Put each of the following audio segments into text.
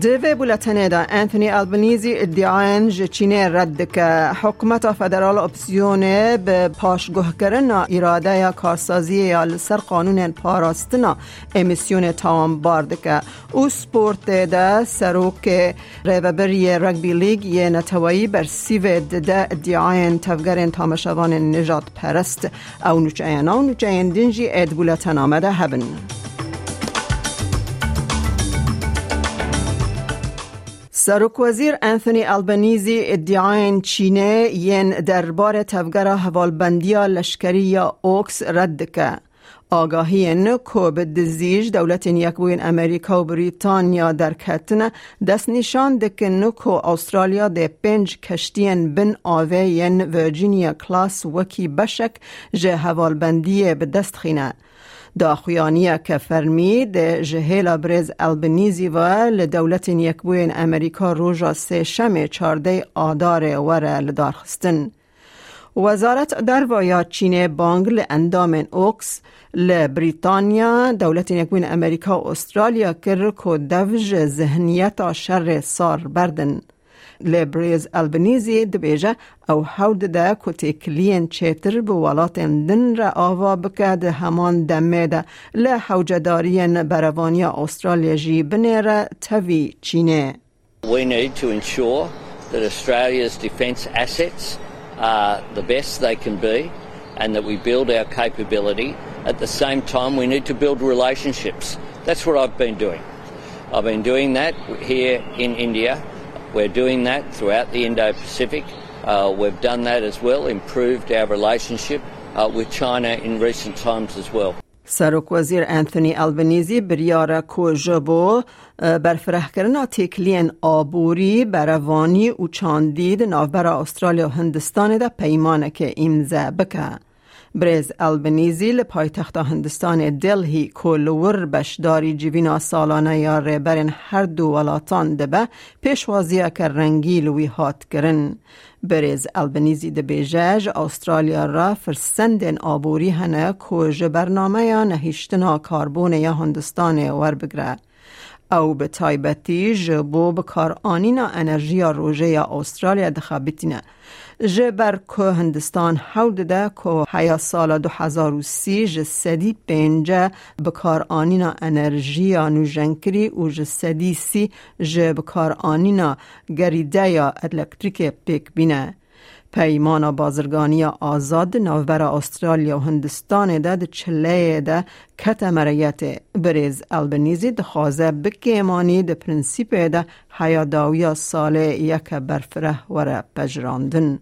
دوی بولتنه دا انتونی البنیزی ادعاین جچینه رد که حکومت فدرال اپسیونه به پاشگوه کرن اراده یا کارسازی یا لسر قانون پاراستنا امیسیون تاوان بارد که او سپورت دا سروک ریوبری رگبی لیگ یه نتوایی بر سیو ده ادعاین تفگرین تامشوان نجات پرست او نوچه او نوچه دینجی اد بولتن آمده هبن سرک وزیر انثونی البنیزی ادعاین چینه ین دربار حوالبندی لشکری یا اوکس رد که. آگاهی نکو به دزیج دولت یکبوین امریکا و بریتانیا در کتن دست نشان دکن نکو استرالیا ده پنج کشتین بن آوه ین ویرجینیا کلاس وکی بشک جه حوالبندی به دست خینه. داخویانی که فرمی ده جهیلا برز البنیزی و لدولت یکبوین امریکا روژا سه شم چارده آدار وره لدار خستن. وزارت در ویا چین بانگ اندام اوکس لبریتانیا دولت یکبوین امریکا و استرالیا کر که دوج ذهنیت شر سار بردن. لبریز البنیزی دبیجه او حود ده کتی کلین چیتر بولات دن را آوا بکد همان دمه ده لحوجدارین بروانی استرالیا جی بنیر توی چینه We need to ensure that Australia's defence assets are the best they can be and that we build our capability. At the same time, we need to build relationships. That's what I've been doing. I've been doing that here in India We're doing that throughout the Indo-Pacific. Uh, we've done that as well, improved our relationship uh, with China in recent times as well. سرک وزیر انتونی البنیزی بریار کوژبو برفره کردن تکلین آبوری بروانی و چاندید نافبر استرالیا و هندستان ده پیمانه که امزه بکه. برز البنیزی لپایتخت هندستان دلهی کلور بشداری جیوینا سالانه یا ریبرین هر دو ولاتان دبه پیشوازی که رنگی لوی هات کرن. برز البنیزی ده بیجاج استرالیا را فرسندن آبوری هنه کج برنامه یا نهیشتنا کاربون یا هندستان ور بگره. او به تایبتی جبو بکار آنینا انرژی روژه یا استرالیا دخابتینه. جبر که هندستان حول ده که حیا سال 2030 جسدی پینجه بکار آنینا انرژی نوجنکری و جسدی سی جه بکار آنینا گریده یا الکتریک پیک بینه. پیمان بازرگانی آزاد نوبر استرالیا و هندستان ده ده چله ده کت مریت بریز البنیزی ده خوازه بکیمانی ده پرنسیپ ده حیاداوی سال یک برفره وره پجراندن.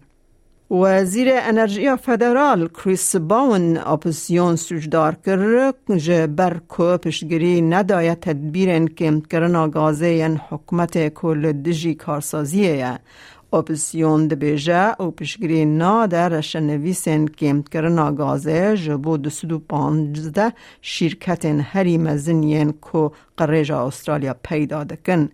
وزیر انرژی فدرال کریس باون اپوزیون سوجدار کرد که برکو پشگیری نداید تدبیر کم کرنا گازه ین حکمت کل دجی کارسازیه اپوزیون دبیجه او پشگیری ناده رشنویسن کم کرنا گازه جبو دسدو پانزده شرکت هری مزنین کو قریج استرالیا پیدا دکن.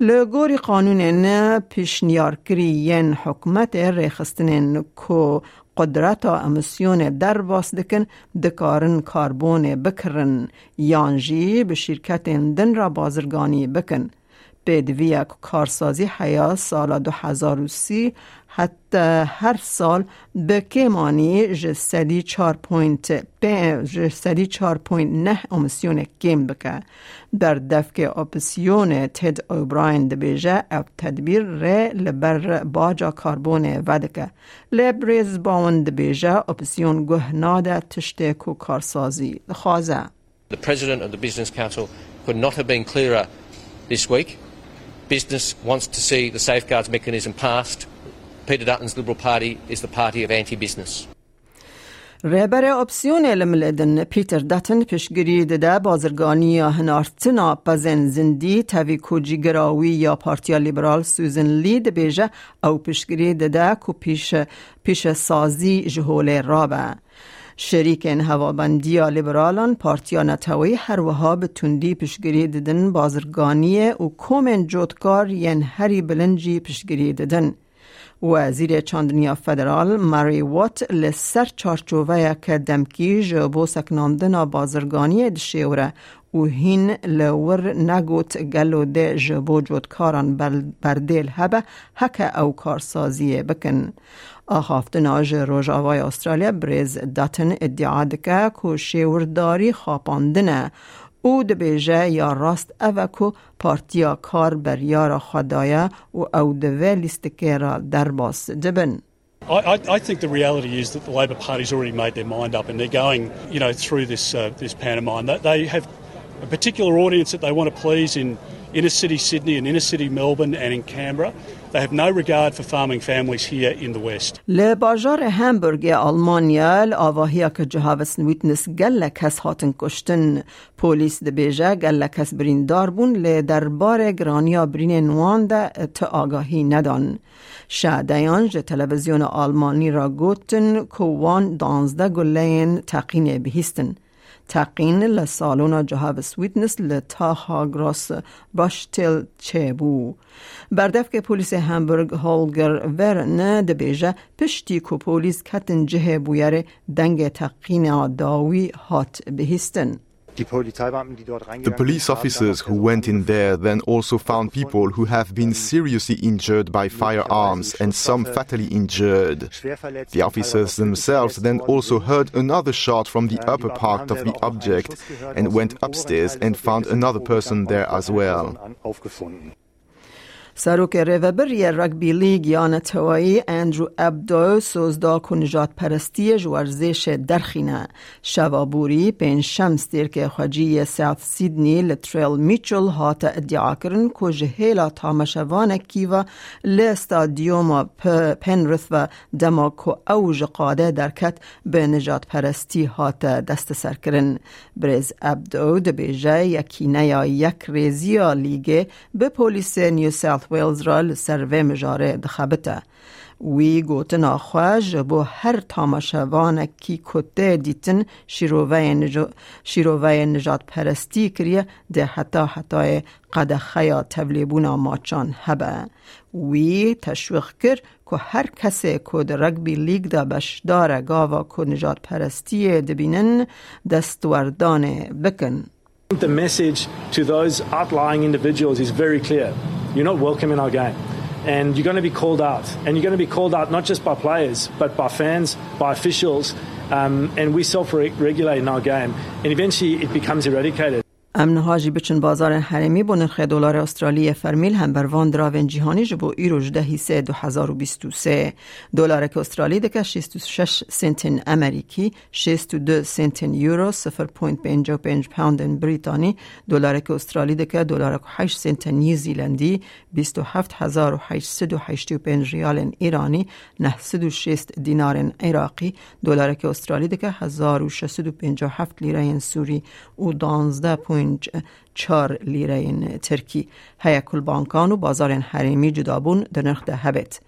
لگوری قانون نه پیشنیار کری ین حکومت ریخستن کو قدرت امسیون در باس دکن دکارن کاربون بکرن یانجی به شرکت دن را بازرگانی بکن. بدوی کارسازی حیا سال 2030 حتی هر سال به کمانی جسدی 4.5 جسدی 4.9 امسیون کم بکه در دفک اپسیون تد اوبراین دبیجه او تدبیر ره لبر باجا کاربون ودکه لبریز باون دبیجه اپسیون گهناده تشته کو کارسازی خوازه The President of the Business Council could not have been clearer this week. Business wants to see the safeguards mechanism passed. Peter Dutton's Liberal Party is the party of anti-business. رهبر اپسیون الملدن پیتر داتن پیشگیری ده بازرگانی هنارتنا پزن زندی تاوی کوجی گراوی یا پارتیا لیبرال سوزن لید بیجه او پیشگیری ده کو پیش, پیش سازی جهول رابه. شریکین هوابندی لیبرالان پارتیا نتوی هر وها به تندی پشگری ددن بازرگانی و کومن جوتکار ین هری بلنجی پشگری ددن. وزیر چاندنیا فدرال ماری وات لسر چارچووه که دمکی جبو سکناندن بازرگانی دشیوره و هین لور نگوت گلو ده جبو جودکاران بردیل هبه هکه او کارسازی بکن. آخافتن آج روژاوای استرالیا بریز داتن ادعا دکه که شیورداری خاپاندنه او دبیجه یا راست اوکو پارتیا کار بر یار خدایا و او دوه لیستکه را در باس دبن. I, I, think the reality is that the Labor Party's already made their mind up and they're going, you know, through this uh, this pantomime. They have a particular audience that they want to please in inner city Sydney and inner city Melbourne and in Canberra. They have no regard for farming families here in the West. لباجار همبرگ آلمانیا آواهیا که جهاوس نویتنس گل کس هاتن کشتن پولیس ده بیجه گل کس برین دار بون لی دربار گرانیا برین نوان ده تا آگاهی ندان. شعدیان جه تلویزیون آلمانی را گوتن که وان دانزده گلین تقین بهیستن. تقین لسالونا جهاوس ویتنس لتا هاگراس باشتل چه بو. بردف که پولیس همبرگ هولگر ورن دبیجه پشتی که پولیس کتن جه بویر دنگ تقین داوی هات بهستن. The police officers who went in there then also found people who have been seriously injured by firearms and some fatally injured. The officers themselves then also heard another shot from the upper part of the object and went upstairs and found another person there as well. سروک ریوبری رگبی لیگ یا نتوایی اندرو ابدو سوزدا که نجات پرستی ورزش درخینه. شوابوری پین شمس دیر که خواجی ساوت سیدنی لتریل میچل هات ادعا کرن که جهیلا تامشوان کیوا لستادیوم پنرث و دما که اوج قاده درکت به نجات پرستی هات دست سر کرن بریز ابدو دبیجه یکینه یا یک ریزیا لیگه به پولیس نیو ساوت ویلز را لسروه مجاره دخبته وی گوتن آخواج بو هر تاماشوان کی کته دیتن شیروه نجات پرستی کریه ده حتا حتای قدخیا تبلیبونا ماچان هبه. وی تشویق کر که هر کسی که در رگبی لیگ دا بشدار گاوا که نجات پرستی دبینن دستوردان بکن. The message to those outlying individuals is very clear. You're not welcome in our game. And you're going to be called out. And you're going to be called out not just by players, but by fans, by officials. Um, and we self regulate in our game. And eventually it becomes eradicated. امن هاجی بچن بازار حرمی با نرخ دلار استرالی فرمیل هم بر وان دراون جهانی جبو ایروش ده سه 2023 دلار که استرالی دکه 66 سنتن امریکی 62 سنتن یورو 0.55 پوند بریتانی دلار که استرالی دکه دلار که 8 سنتن نیوزیلندی 27885 ریال ایرانی 906 دینار عراقی دلار که استرالی دکه 1657 لیره سوری و 12 چار لیره ترکی هیا کل بانکان و بازار حریمی جدابون در نرخ ده هبت.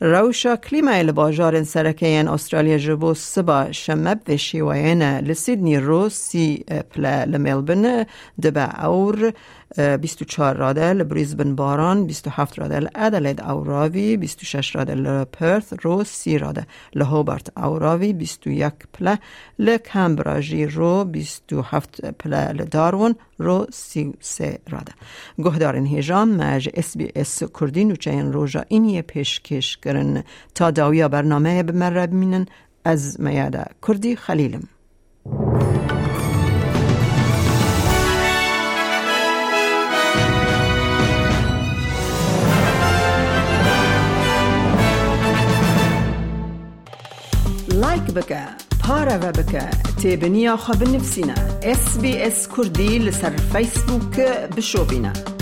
روشا کلیما لباجار سرکین استرالیا جبو سبا شمب و شیوین لسیدنی رو سی پلا لملبن دبا اور 24 راده لبریزبن باران 27 راده لادلید اوراوی 26 راده لپرث رو 30 راده لهوبرت اوراوی 21 پله لکمبراجی رو 27 پله لدارون رو 33 راده گهدارن هیجان مج اس بی اس کردی نوچه این روژا اینیه پیشکش کرن تا داویا برنامه بمره بمینن از میاده کردی خلیلم لایک بکە پارەوە تێبنییا خە بنفسینە SسBS کوردی لەسەر فیسبووکە بشۆبینە.